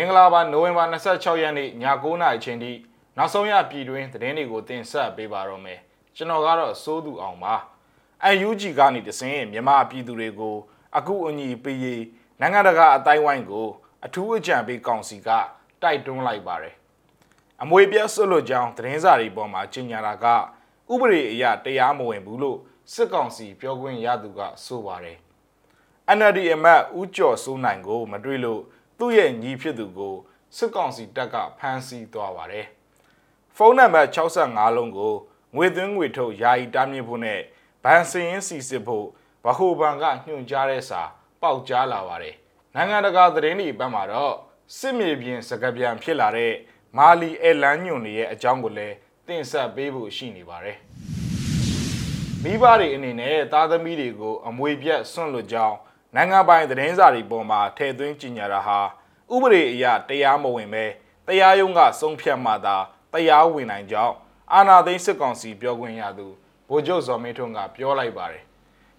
မင်္ဂလာပါနိုဝင်ဘာ26ရက်နေ့ည9:00နာရီချိန်ထိနောက်ဆုံးရပြည်တွင်းသတင်းတွေကိုတင်ဆက်ပေးပါတော့မယ်ကျွန်တော်ကတော့စိုးသူအောင်ပါအန်ယူဂျီကနေတစင်မြန်မာပြည်သူတွေကို အခုအညီပေးရေးနိုင်ငံတကာအတိုင်းဝိုင်းကို အထူးအကြံပေးကောင်စီကတိုက်တွန်းလိုက်ပါတယ်အမွေပြတ်ဆွတ်လွတ်ကြောင်းသတင်းစာတွေပေါ်မှာကြေညာတာကဥပဒေအရတရားမဝင်ဘူးလို့စစ်ကောင်စီပြောခွင့်ရသူကဆိုပါတယ် NLD အမတ်ဦးကျော်စိုးနိုင်ကို မတွေ့လို့ သူ့ရဲ့ညီဖြစ်သူကိုစစ်ကောင်စီတပ်ကဖမ်းဆီးသွားပါတယ်။ဖုန်းနံပါတ်65လုံးကိုငွေသွင်းငွေထုတ်ယာယီတားမြစ်ဖို့နဲ့ဗန်စင်ရင်စီစစ်ဖို့ဗဟိုဘဏ်ကညွှန်ကြားတဲ့စာပေါက်ကြားလာပါတယ်။နိုင်ငံတကာသတင်းတွေဘက်မှာတော့စစ်မြေပြင်စကားပြန်ဖြစ်လာတဲ့မာလီအဲလန်ညွန်တွေရဲ့အကြောင်းကိုလည်းတင်ဆက်ပေးဖို့ရှိနေပါတယ်။မိဘတွေအနေနဲ့သားသမီးတွေကိုအမွေပြတ်ဆွန့်လွတ်ကြောင်း နိုင်ငံပိုင်သတင်းစာတွေပေါ်မှာထည့်သွင်းကြေညာတာဟာဥပဒေအရတရားမဝင်ပဲတရားရုံးကဆုံးဖြတ်မှသာတရားဝင်နိုင်ကြောင်းအာဏာသိမ်းစစ်ကောင်စီပြောခွင့်ရသူဗိုလ်ချုပ်ဇော်မင်းထွန်းကပြောလိုက်ပါတယ်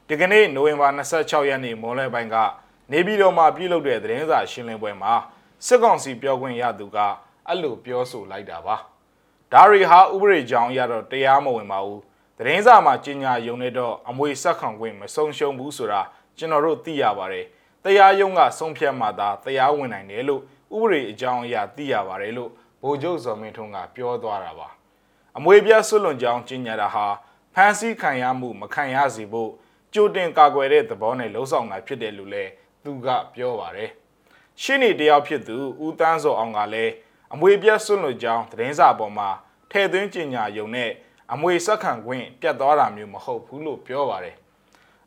ဒီကနေ့နိုဝင်ဘာ26ရက်နေ့မွန်လွဲပိုင်းကနေပြည်တော်မှာပြုလုပ်တဲ့သတင်းစာရှင်းလင်းပွဲမှာစစ်ကောင်စီပြောခွင့်ရသူကအဲ့လိုပြောဆိုလိုက်တာပါဒါရီဟာဥပဒေကြောင်းအရတော့တရားမဝင်ပါဘူးသတင်းစာမှာကြီးညာယုံနေတော့အမွေဆက်ခံခွင့်မဆုံးရှုံးဘူးဆိုတာ ကျွန်တော်တို့သိရပါတယ်တရားရုံးကဆုံးဖြတ်မှသာတရားဝင်နိုင်တယ်လို့ဥပဒေအကြောင်းအရာသိရပါတယ်လို့ဗိုလ်ချုပ်ဇော်မင်းထွန်းကပြောသွားတာပါအမွေပြဆွလွန်ကြောင်းကြီးညာတာဟာဖန်ဆီးခံရမှုမခံရစေဖို့ကြိုတင်ကာကွယ်တဲ့သဘောနဲ့လှုံ့ဆော်တာဖြစ်တယ်လို့လည်းသူကပြောပါတယ်ရှင်းနေတယောက်ဖြစ်သူဦးတန်းစောအောင်ကလည်းအမွေပြဆွလွန်ကြောင်းသတင်းစာပေါ်မှာထည့်သွင်းကြီးညာယုံနဲ့အမွေဆက်ခံခွင့်ပြတ်သွားတာမျိုးမဟုတ်ဘူးလို့ပြောပါတယ်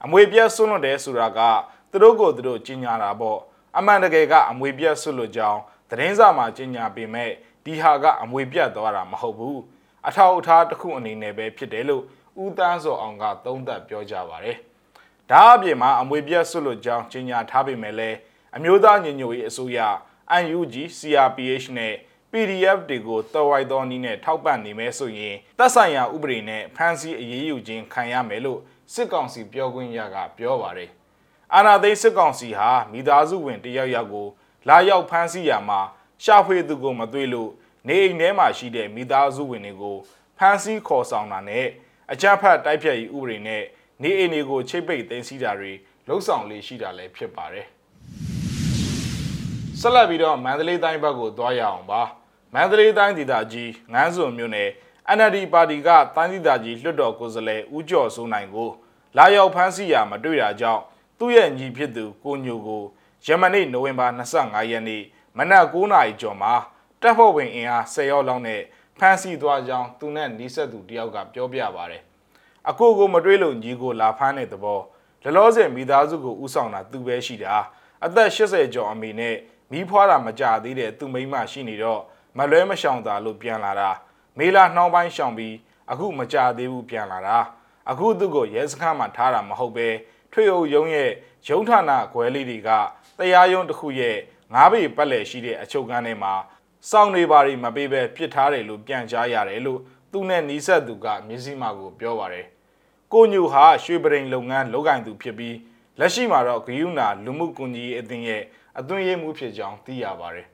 အမွေပြတ်ဆွလွတ်တယ်ဆိုတာကသူတို့ကိုသူတို့ကြီးညာတာပေါ့အမှန်တကယ်ကအမွေပြတ်ဆွလွတ်ကြောင်းသတင်းစာမှာကြီးညာပေမဲ့ဒီဟာကအမွေပြတ်သွားတာမဟုတ်ဘူးအထောက်အထားတစ်ခုအနေနဲ့ပဲဖြစ်တယ်လို့ဦးတန်းစောအောင်ကသုံးသပ်ပြောကြပါတယ်ဒါအပြင်မှာအမွေပြတ်ဆွလွတ်ကြောင်းကြီးညာထားပေမဲ့လည်းအမျိုးသားညီညွတ်ရေးအစိုးရ UNG CRPH နဲ့ PDF တွေကိုတော်ဝိုက်သောနည်းနဲ့ထောက်ပံ့နေမယ်ဆိုရင်သက်ဆိုင်ရာဥပဒေနဲ့ဖမ်းဆီးအရေးယူခြင်းခံရမယ်လို့ စစ်ကောင်စီပြောခွင့်ရကပြောပါတယ်။အာဏာသိမ်းစစ်ကောင်စီဟာမိသားစုဝင်တယောက်ယောက်ကိုလာရောက်ဖမ်းဆီးရမှာရှာဖွေသူကိုမတွေ့လို့နေအိမ်ထဲမှာရှိတဲ့မိသားစုဝင်တွေကိုဖမ်းဆီးခေါ်ဆောင်တာနဲ့အကြမ်းဖက်တိုက်ဖြတ်ရေးဥပဒေနဲ့နေအိမ်တွေကိုချိတ်ပိတ်သိမ်းဆည်းတာတွေလှုပ်ဆောင်လေးရှိတာလည်းဖြစ်ပါတယ်။ဆက်လက်ပြီးတော့မန္တလေးတိုင်းဘက်ကိုသွားရအောင်ပါ။မန္တလေးတိုင်းဒေသကြီးငန်းစုံမြို့နယ် NLD ပါတီကတိုင်းဒေသကြီးလွှတ်တော်ကိုယ်စားလှယ်ဦးကျော်စိုးနိုင်ကိုလာရောက်ဖမ်းဆီးရာမတွေ့တာကြောင့်သူ့ရဲ့ညီဖြစ်သူကိုညိုကိုယမနေ့နိုဝင်ဘာ25ရက်နေ့မနက်9:00နာရီကျော်မှာတပ်ဖွဲ့ဝင်အင်အား10ရောက်လောက်နဲ့ဖမ်းဆီးသွားကြောင်းသူနဲ့နီးစပ်သူတယောက်ကပြောပြပါဗျ။အကိုကိုမတွေ့လို့ညီကိုလာဖမ်းတဲ့သဘောလလောဆယ်မိသားစုကိုဥဆောင်တာသူပဲရှိတာအသက်80ကျော်အမေနဲ့မိဖွားတာမကြသေးတဲ့သူမိန်းမရှိနေတော့မလွဲမရှောင်တာလို့ပြန်လာတာ မေလာနှောင်းပိုင်းရှောင်ပြီးအခုမကြသေးဘူးပြန်လာတာအခုသူ့ကိုရဲစခန်းမှာထားတာမဟုတ်ပဲထွေအုပ်ရုံးရဲ့ရုံးဌာနခွဲလေးတွေကတရားရုံးတစ်ခုရဲ့ငါးပေပတ်လည်ရှိတဲ့အချုပ်ကန်းထဲမှာစောင့်နေပါရီမပေးပဲပြစ်ထားတယ်လို့ပြန်ကြားရတယ်လို့သူနဲ့နီးစပ်သူကမျက်စိမှကိုပြောပါတယ်ကိုညူဟာရွှေပရိန်လုပ်ငန်းလုပ်ကင်သူဖြစ်ပြီးလက်ရှိမှာတော့ဂယုနာလူမှုကွန်ကြီးအသင်းရဲ့အသွင်ရေးမှုဖြစ်ကြောင်းသိရပါတယ်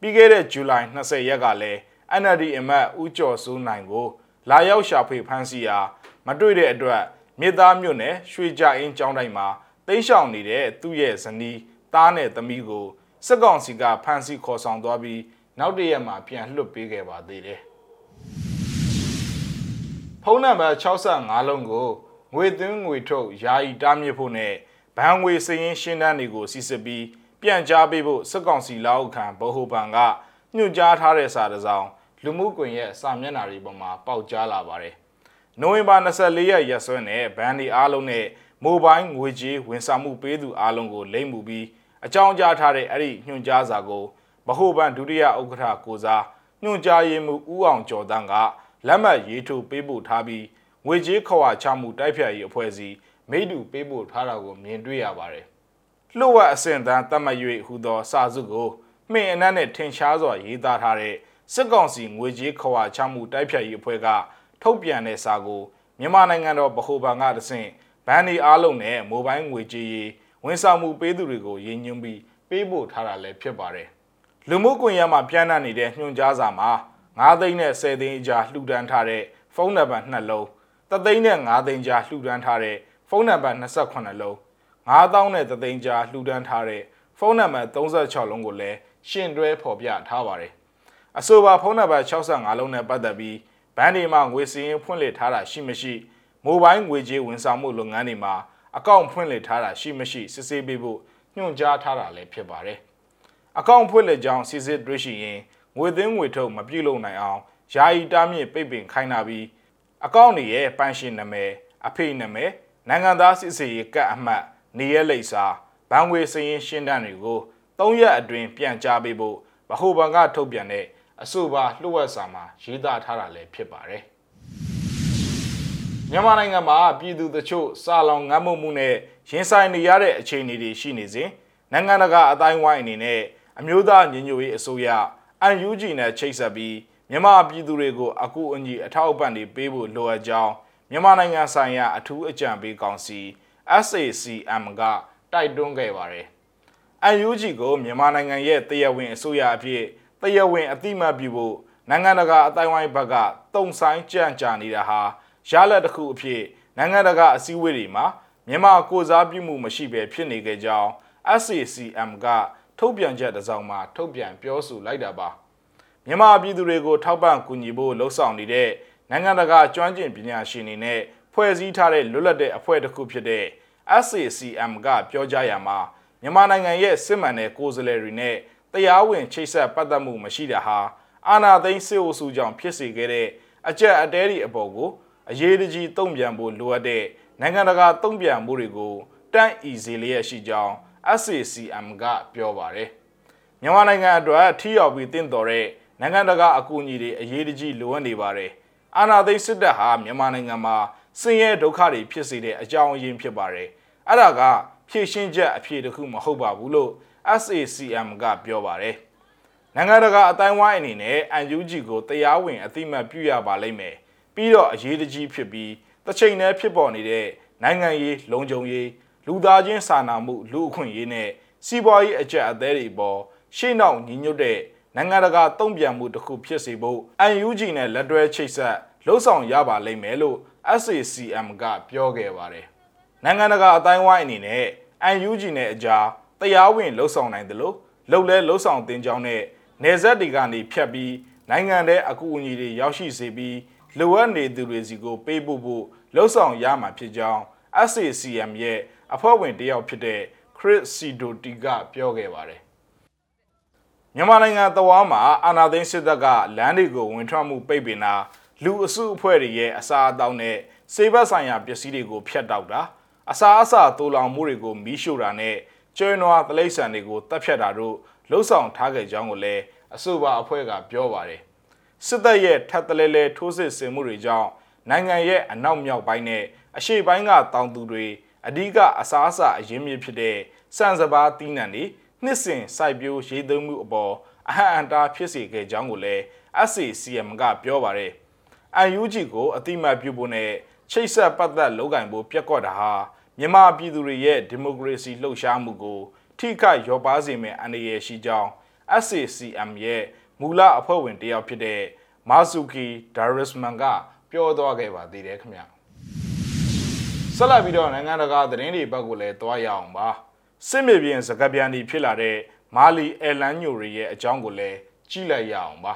ပြီးခဲ့တဲ့ဇူလိုင်20ရက်ကလည်း NLD အမတ်ဦးကျော်စိုးနိုင်ကို လာရောက်ရှာဖွေဖမ်းဆီးရာမတွေ့တဲ့အတွက်မြစ်သားမြို့နယ်ရွှေကြအင်းကျောင်းတိုင်းမှာတိတ်ရှောင်နေတဲ့သူ့ရဲ့ဇနီးသားနဲ့သမီးကိုစစ်ကောင်စီကဖမ်းဆီးခေါ်ဆောင်သွားပြီးနောက်တရက်မှာပြန်လွှတ်ပေးခဲ့ပါသေးတယ်။ဖုန်းနံပါတ်65လုံးကိုငွေသွင်းငွေထုတ်ယာယီတားမြစ်ဖို့နဲ့ဘဏ်ငွေစည်ရင်းရှင်းတန်းတွေကိုစီစစ်ပြီးပြန်ကြားပေးဖို့စစ်ကောင်စီလက်အောက်ခံဗဟိုဘဏ်ကညွှန်ကြားထားတဲ့စာတစ်စောင် လူမှုကွန်ရက်စာမျက်နှာတွေပေါ်မှာပေါက်ကြားလာပါတယ်။နိုဝင်ဘာ24ရက်ရက်စွဲနဲ့ဘန်ဒီအားလုံးနဲ့မိုဘိုင်းငွေကြေးဝန်ဆောင်မှုပေးသူအားလုံးကိုလိမ့်မှုပြီးအကြောင်းကြားထားတဲ့အဲ့ဒီညွှန်ကြားစာကိုဗဟိုဘဏ်ဒုတိယဥက္ကဋ္ဌကိုစားညွှန်ကြားရေးမှူးဦးအောင်ကျော်တန်းကလက်မှတ်ရေးထိုးပေးပို့ထားပြီးငွေကြေးခွာချမှုတိုက်ဖြတ်ရေးအဖွဲ့အစည်းမိတူပေးပို့ထားတာကိုမြင်တွေ့ရပါတယ်။လှုပ်ဝက်အဆင့်တန်းတတ်မှတ်၍ဟူသောစာစုကိုမှင်အနက်နဲ့ထင်ရှားစွာရေးသားထားတဲ့ စစ်ကောင်စီငွေကြေးခွာချမှုတိုက်ဖြတ်ရေးအဖွဲ့ကထုတ်ပြန်တဲ့စာကိုမြန်မာနိုင်ငံတော်ဗဟိုဘဏ်ကတဆင့်ဘဏ်ဒီအားလုံးနဲ့မိုဘိုင်းငွေကြေးရေးဝန်ဆောင်မှုပေးသူတွေကိုရည်ညွှန်းပြီးပေးပို့ထားတာလည်းဖြစ်ပါတယ်။လူမှုကွန်ရက်မှာပြန့်နှံ့နေတဲ့ညွှန်ကြားစာမှာ9သိန်းနဲ့10သိန်းအကြားလှူဒန်းထားတဲ့ဖုန်းနံပါတ်2လုံးတသိန်းနဲ့9သိန်းကြားလှူဒန်းထားတဲ့ဖုန်းနံပါတ်28လုံး9000နဲ့တသိန်းကြားလှူဒန်းထားတဲ့ဖုန်းနံပါတ်36လုံးကိုလည်းရှင်းတွဲဖော်ပြထားပါတယ် အဆိုပါဖုန်းနံပါတ်65လုံးနဲ့ပတ်သက်ပြီးဘဏ်တွေမှာငွေစည်းရင်းဖွင့်လှစ်ထားတာရှိမရှိမိုဘိုင်းငွေကြေးဝန်ဆောင်မှုလုပ်ငန်းတွေမှာအကောင့်ဖွင့်လှစ်ထားတာရှိမရှိစစ်ဆေးပေးဖို့ညွှန်ကြားထားတာလည်းဖြစ်ပါတယ်အကောင့်ဖွင့်လှစ်ကြောင်းစစ်စစ်တွေ့ရှိရင်ငွေသွင်းငွေထုတ်မပြုလုပ်နိုင်အောင်ယာယီတားမြစ်ပိတ်ပင်ခိုင်းတာပြီးအကောင့်တွေရဲ့ပန်ရှင်နာမည်အဖေနာမည်နိုင်ငံသားစစ်စေးရေးကတ်အမှတ်နေရလိပ်စာဘဏ်ငွေစည်ရင်ရှင်းတန်းတွေကို၃ရက်အတွင်းပြန်ကြားပေးဖို့ဗဟိုဘဏ်ကထုတ်ပြန်တဲ့ အဆိုပါလှုပ်ဝက်စာမှာရေးသားထားတာလည်းဖြစ်ပါတယ်မြန်မာနိုင်ငံမှာပြည်သူတချို့စာလောင်ငတ်မမှုနဲ့ရင်ဆိုင်နေရတဲ့အခြေအနေတွေရှိနေစဉ်နိုင်ငံတကာအတိုင်းဝိုင်းအနေနဲ့အမျိုးသားညီညွတ်ရေးအစိုးရ UNG နဲ့ချိတ်ဆက်ပြီးမြန်မာပြည်သူတွေကိုအကူအညီအထောက်အပံ့တွေပေးဖို့လိုအပ်ကြောင်းမြန်မာနိုင်ငံဆိုင်ရာအထူးအကြံပေးကောင်စီ SACM ကတိုက်တွန်းခဲ့ပါတယ်။ UNG ကိုမြန်မာနိုင်ငံရဲ့တရားဝင်အစိုးရအဖြစ် တရားဝင်အတိမတ်ပြုဖို့နိုင်ငံတကာအတိုင်းဝိုင်းဘက်ကတုံဆိုင်ကြံ့ကြာနေတာဟာရလက်တစ်ခုအဖြစ်နိုင်ငံတကာအစည်းအဝေးတွေမှာမြန်မာကိုစားပြုမှုမရှိဘဲဖြစ်နေကြကြောင်း SACM ကထုတ်ပြန်ချက်တစ်စောင်မှာထုတ်ပြန်ပြောဆိုလိုက်တာပါမြန်မာပြည်သူတွေကိုထောက်ပံ့ကူညီဖို့လှုံ့ဆော်နေတဲ့နိုင်ငံတကာကျွမ်းကျင်ပညာရှင်တွေနဲ့ဖွဲ့စည်းထားတဲ့လွတ်လပ်တဲ့အဖွဲ့တစ်ခုဖြစ်တဲ့ SACM ကပြောကြားရမှာမြန်မာနိုင်ငံရဲ့စစ်မှန်တဲ့ကိုယ်စားလှယ်တွေနဲ့ တရားဝင်ချိတ်ဆက်ပတ်သက်မှုမရှိတာဟာအာဏာသိမ်းစစ်အုပ်စုကြောင့်ဖြစ်စေခဲ့တဲ့အကြက်အတဲတွေအပေါ်ကိုအရေးတကြီးတုံ့ပြန်ဖို့လိုအပ်တဲ့နိုင်ငံတကာတုံ့ပြန်မှုတွေကိုတန့်ဤစေလျက်ရှိကြောင်း SACM ကပြောပါတယ်မြန်မာနိုင်ငံအတွက်ထိရောက်ပြီးတင့်တော်တဲ့နိုင်ငံတကာအကူအညီတွေအရေးတကြီးလိုအပ်နေပါတယ်အာဏာသိမ်းစစ်တပ်ဟာမြန်မာနိုင်ငံမှာဆင်းရဲဒုက္ခတွေဖြစ်စေတဲ့အကြောင်းအရင်းဖြစ်ပါတယ်အဲ့ဒါကဖြည့်ရှင်းချက်အဖြေတစ်ခုမဟုတ်ပါဘူးလို့ SACM ကပြောပါတယ်နိုင်ငံတကာအတိုင်းဝိုင်းအနေနဲ့ UNG ကိုတရားဝင်အသိမှတ်ပြုရပါလိမ့်မယ်ပြီးတော့အရေးတကြီးဖြစ်ပြီးတစ်ချိန်တည်းဖြစ်ပေါ်နေတဲ့နိုင်ငံရေးလုံခြုံရေးလူသားချင်းစာနာမှုလူအခွင့်အရေးနဲ့စီးပွားရေးအကြက်အသေးတွေပေါ်ရှေ့နောက်ညီညွတ်တဲ့နိုင်ငံတကာတုံ့ပြန်မှုတစ်ခုဖြစ်စေဖို့ UNG နဲ့လက်တွဲချိတ်ဆက်လှုံ့ဆော်ရပါလိမ့်မယ်လို့ SACM ကပြောခဲ့ပါတယ်နိုင်ငံတကာအတိုင်းဝိုင်းအနေနဲ့ UNG နဲ့အကြား တရားဝင်လှုံ့ဆော်နိုင်တယ်လို့လှုပ်လဲလှုံ့ဆော်တင်ကြောင်းနဲ့နေဆက်တွေကနေဖြတ်ပြီးနိုင်ငံတဲ့အကူအညီတွေရောက်ရှိစေပြီးလိုအပ်နေသူတွေစီကိုပေးဖို့ဖို့လှုံ့ဆော်ရမှာဖြစ်ကြောင်း SACM ရဲ့အဖွဲ့ဝင်တယောက်ဖြစ်တဲ့ Chris Sidoti ကပြောခဲ့ပါတယ်မြန်မာနိုင်ငံတဝါမှာအာဏာသိမ်းစစ်တပ်ကလမ်းတွေကိုဝင်ထွက်မှုပိတ်ပင်တာလူအစုအဖွဲ့တွေရဲ့အစာအသောက်နဲ့စေဘက်ဆိုင်ရာပစ္စည်းတွေကိုဖျက်တောက်တာအစာအစာတူလောင်မှုတွေကိုမီးရှို့တာနဲ့ ကျွဲနွားတလိษံတွေကိုတပ်ဖြတ်တာတို့လှုပ်ဆောင်ထားခဲ့ကြောင်းကိုလည်းအဆိုပါအဖွဲ့ကပြောပါတယ်စစ်တပ်ရဲ့ထပ်တလဲလဲထိုးစစ်ဆင်မှုတွေကြောင့်နိုင်ငံရဲ့အနောက်မြောက်ပိုင်းနဲ့အရှေ့ပိုင်းကတောင်သူတွေအဓိကအစားအစာအရင်းမြစ်ဖြစ်တဲ့စံစပါးတီးနှံတွေနှစ်စဉ်စိုက်ပျိုးရေးသွင်းမှုအပေါ်အဟံအန်တာဖြစ်စေခဲ့ကြောင်းကိုလည်း SACM ကပြောပါတယ်။ UNG ကိုအတိမတ်ပြုဖို့နဲ့ချိတ်ဆက်ပတ်သက်လုပ်ကင်ဖို့ပြက်ကွက်တာဟာ မြန်မာပြည်သူတွေရဲ့ဒီမိုကရေစီလှုပ်ရှားမှုကို ထိခိုက်ရောပါစေမယ့်အနေရရှိကြောင်း SACM ရဲ့မူလအဖွဲ့ဝင်တယောက်ဖြစ်တဲ့မာဆူကီဒါရစ်မန်ကပြောသွားခဲ့ပါသေးတယ်ခင်ဗျဆက်လက်ပြီးတော့နိုင်ငံတကာသတင်းတွေဘက်ကိုလည်းတွားရအောင်ပါစစ်မြေပြင်စကားပြန်ဒီဖြစ်လာတဲ့မာလီအဲလန်ညိုရီရဲ့အကြောင်းကိုလည်းကြည့်လိုက်ရအောင်ပါ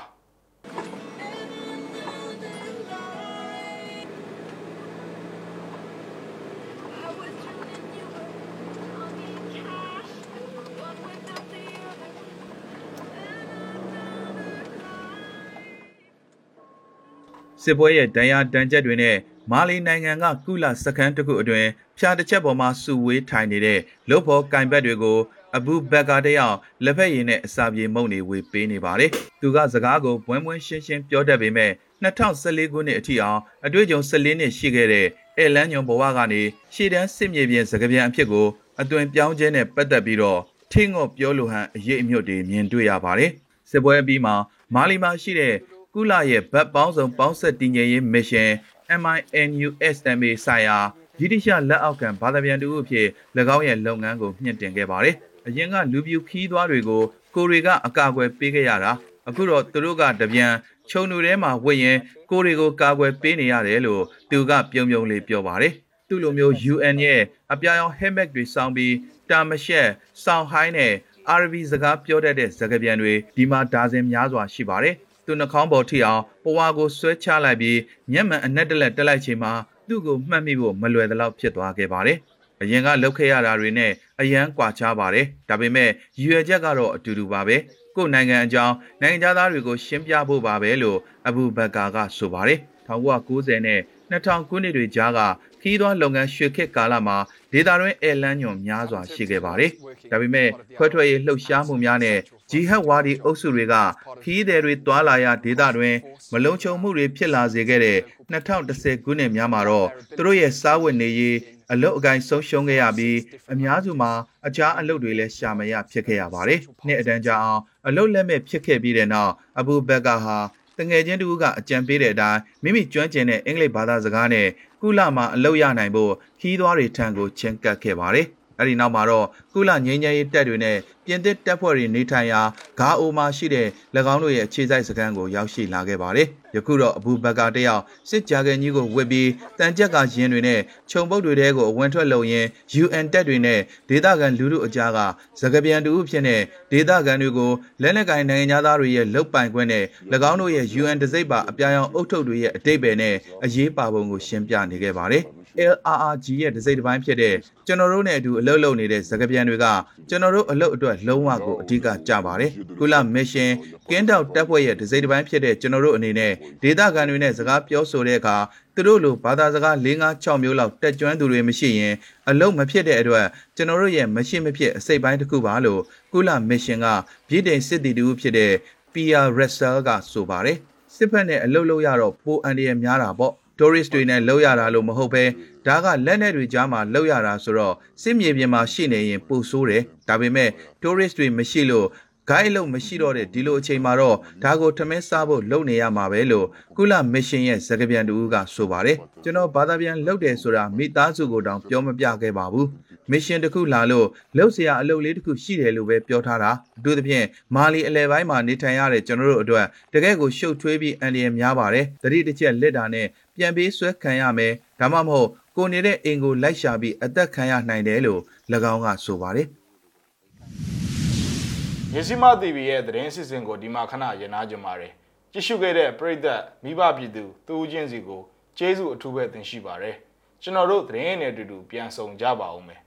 စစ်ပွဲရဲ့ဒဏ်ရာဒဏ်ချက်တွေနဲ့မာလီနိုင်ငံကကုလစခန်းတစ်ခုအတွင်းဖြာတစ်ချက်ပေါ်မှာစုဝေးထိုင်နေတဲ့လုတ်ဖို့ကင်ဘက်တွေကိုအဘူဘက်ကာတယောက်လက်ဖက်ရည်နဲ့အစာပြေမုံတွေဝေပေးနေပါတယ်။သူကစကားကိုဘွန်းဘွန်းရှင်းရှင်းပြောတတ်ပေမဲ့2014ခုနှစ်အထိအောင်အတွေ့အကြုံ14နှစ်ရှိခဲ့တဲ့အဲလန်ညွန်ဘဝကနေရှေ့တန်းစစ်မြေပြင်စကားပြန်အဖြစ်ကိုအသွင်ပြောင်းခြင်းနဲ့ပတ်သက်ပြီးတော့ထင်းငေါ့ပြောလိုဟန်အရေးအမြုပ်တွေမြင်တွေ့ရပါတယ်။စစ်ပွဲအပြီးမှာမာလီမှာရှိတဲ့ ကုလရဲ့ဗတ်ပေါင်းစုံပေါင်းဆက်တည်ငြိမ်ရေးမစ်ရှင် MINUSMA ဆိုင်ရာဗြိတိရှလက်အောက်ခံဘာသာပြန်တူအဖြစ်၎င်းရဲ့လုပ်ငန်းကိုမြင့်တင်ခဲ့ပါတယ်။အရင်ကလူပြူခီးသွားတွေကိုကိုတွေကအကာအကွယ်ပေးခဲ့ရတာအခုတော့သူတို့ကတပြန်ခြုံလူထဲမှာဝတ်ရင်ကိုတွေကိုကာကွယ်ပေးနေရတယ်လို့သူကပြုံပြုံလေးပြောပါတယ်သူ့လိုမျိုး UN ရဲ့အပြာရောင် helmet တွေစောင်းပြီးတာမရှက်ဆောင်းဟိုင်းနဲ့ RV စကားပြောတတ်တဲ့စကားပြန်တွေဒီမှာဒါဇင်များစွာရှိပါတယ် သူနှာခေါင်းပေါ်ထိအောင်ပဝါကိုဆွဲချလိုက်ပြီးမျက်မှန်အနက်တလက်တက်လိုက်ချိန်မှာသူ့ကိုမှတ်မိဖို့မလွယ်သလောက်ဖြစ်သွားခဲ့ပါတယ်။အရင်ကလှုပ်ခဲ့ရတာတွေနဲ့အရန်ကွာခြားပါတယ်။ဒါပေမဲ့ရည်ရွယ်ချက်ကတော့အတူတူပါပဲ။ကိုယ်နိုင်ငံအကြောင်းနိုင်ငံသားတွေကိုရှင်းပြဖို့ပါပဲလို့အဘူဘကာကဆိုပါတယ်။1990နဲ့2000ခုနှစ်တွေကြားကခီးသွွားလုပ်ငန်းရွှေခေတ်ကာလမှာဒေတာတွင်းအဲလန်းညွန်များစွာရှိခဲ့ပါတယ်။ဒါပေမဲ့ခွဲထွက်ရေးလှုပ်ရှားမှုများနဲ့ ဂျီဟတ်ဝါဒီအုပ်စုတွေကခီးသည်တွေတွာလာရာဒေတာတွင် မလုံခြုံမှုတွေဖြစ်လာစေခဲ့တဲ့2010ခုနှစ်များမှာတော့သူတို့ရဲ့စားဝတ်နေရေးအလုတ်အကိုင်းဆုံးရှုံးခဲ့ရပြီးအများစုမှာအခြားအလုပ်တွေလည်းရှာမရဖြစ်ခဲ့ရပါတယ်။နှစ်အတန်းကြာအောင်အလုတ်လက်မဲ့ဖြစ်ခဲ့ပြီးတဲ့နောက်အဘူဘကာဟာတငယ်ချင်းတူကအကြံပေးတဲ့အတိုင်းမိမိကျွမ်းကျင်တဲ့အင်္ဂလိပ်ဘာသာစကားနဲ့ကုလမှာအလုပ်ရနိုင်ဖို့ခီးသွွားတွေထံကိုချင်းကပ်ခဲ့ပါတယ်။ အဲ့ဒီနောက်မှာတော့ကုလငြိမ်းချမ်းရေးတပ်တွေနဲ့ပြင်သစ်တပ်ဖွဲ့တွေနေထိုင်ရာဂါအိုမှာရှိတဲ့၎င်းတို့ရဲ့အခြေစိုက်စခန်းကိုရောက်ရှိလာခဲ့ပါတယ်။ယခုတော့အဘူဘကာတယောက်စစ်ကြာကန်ကြီးကိုဝစ်ပြီးတန်ကြက်ကရင်တွေနဲ့ခြုံပုတ်တွေတဲကိုအဝင်ထွက်လုံရင်း UN တပ်တွေနဲ့ဒေသခံလူထုအကြားကစကပြန်တူဖြစ်တဲ့ဒေသခံတွေကိုလက်နက်ကင်နိုင်ငံသားတွေရဲ့လုတ်ပိုင်ခွင့်နဲ့၎င်းတို့ရဲ့ UN တစိမ့်ပါအပြာရောင်အုပ်ထုပ်တွေရဲ့အတိတ်ပဲနဲ့အရေးပါပုံကိုရှင်းပြနေခဲ့ပါတယ်။ LRRG ရဲ့ဒစိမ့်တစ်ပိုင်းဖြစ်တဲ့ကျွန်တော်တို့နဲ့အတူအလုပ်လုပ်နေတဲ့စကားပြန်တွေကကျွန်တော်တို့အလုပ်အတွက်လုံးဝကိုအဓိကကြပါတယ်။ကုလမစ်ရှင်ကင်းတောက်တပ်ဖွဲ့ရဲ့ဒစိမ့်တစ်ပိုင်းဖြစ်တဲ့ကျွန်တော်တို့အနေနဲ့ဒေသခံတွေနဲ့စကားပြောဆိုတဲ့အခါသူတို့လိုဘာသာစကား၄၅6မျိုးလောက်တက်ကြွသူတွေမရှိရင်အလုပ်မဖြစ်တဲ့အတွက်ကျွန်တော်တို့ရဲ့မရှိမဖြစ်အစိတ်ပိုင်းတစ်ခုပါလို့ကုလမစ်ရှင်ကပြည်တိုင်စစ်တီတူဖြစ်တဲ့ PR Russell ကဆိုပါတယ်။စစ်ဖက်နဲ့အလုပ်လုပ်ရတော့ပိုအန်ဒီရများတာပေါ့ tourist တွေနဲ့လောက်ရတာလို့မဟုတ်ပဲဒါကလက်နက်တွေကြားမှာလောက်ရတာဆိုတော့စစ်မြေပြင်မှာရှိနေရင်ပိုဆိုးတယ်ဒါပေမဲ့ tourist တွေမရှိလို့ guide လို့မရှိတော့တဲ့ဒီလိုအချိန်မှာတော့ဒါကိုထမင်းစားဖို့လုပ်နေရမှာပဲလို့ကုလမစ်ရှင်ရဲ့စကားပြန်တူကဆိုပါတယ်ကျွန်တော်ဘာသာပြန်လုပ်တယ်ဆိုတာမိသားစုကိုတောင်ပြောမပြခဲ့ပါဘူးမစ်ရှင်တစ်ခုလာလို့လုပ်စရာအလုပ်လေးတစ်ခုရှိတယ်လို့ပဲပြောထားတာအထူးသဖြင့်မာလီအလယ်ပိုင်းမှာနေထိုင်ရတဲ့ကျွန်တော်တို့အတွက်တကယ့်ကိုရှုပ်ထွေးပြီးအန္တရာယ်များပါတယ်တတိတစ်ချက်လက်တာနဲ့ ပြန်ပေးဆွဲခံရမယ်ဒါမှမဟုတ်ကိုနေတဲ့အိမ်ကိုလိုက်ရှာပြီးအသက်ခံရနိုင်တယ်လို့၎င်းကဆိုပါတယ်မြစီမ TV ရဲ့သတင်းစစ်စင်ကိုဒီမှာခဏရနာကြပါတယ်ကြည့်ရှုခဲ့တဲ့ပရိသတ်မိဘပြည်သူတူဦးချင်းစီကိုကျေးဇူးအထူးပဲတင်ရှိပါတယ်ကျွန်တော်တို့သတင်းနဲ့အတူတူပြန်ဆောင်ကြပါဦးမယ်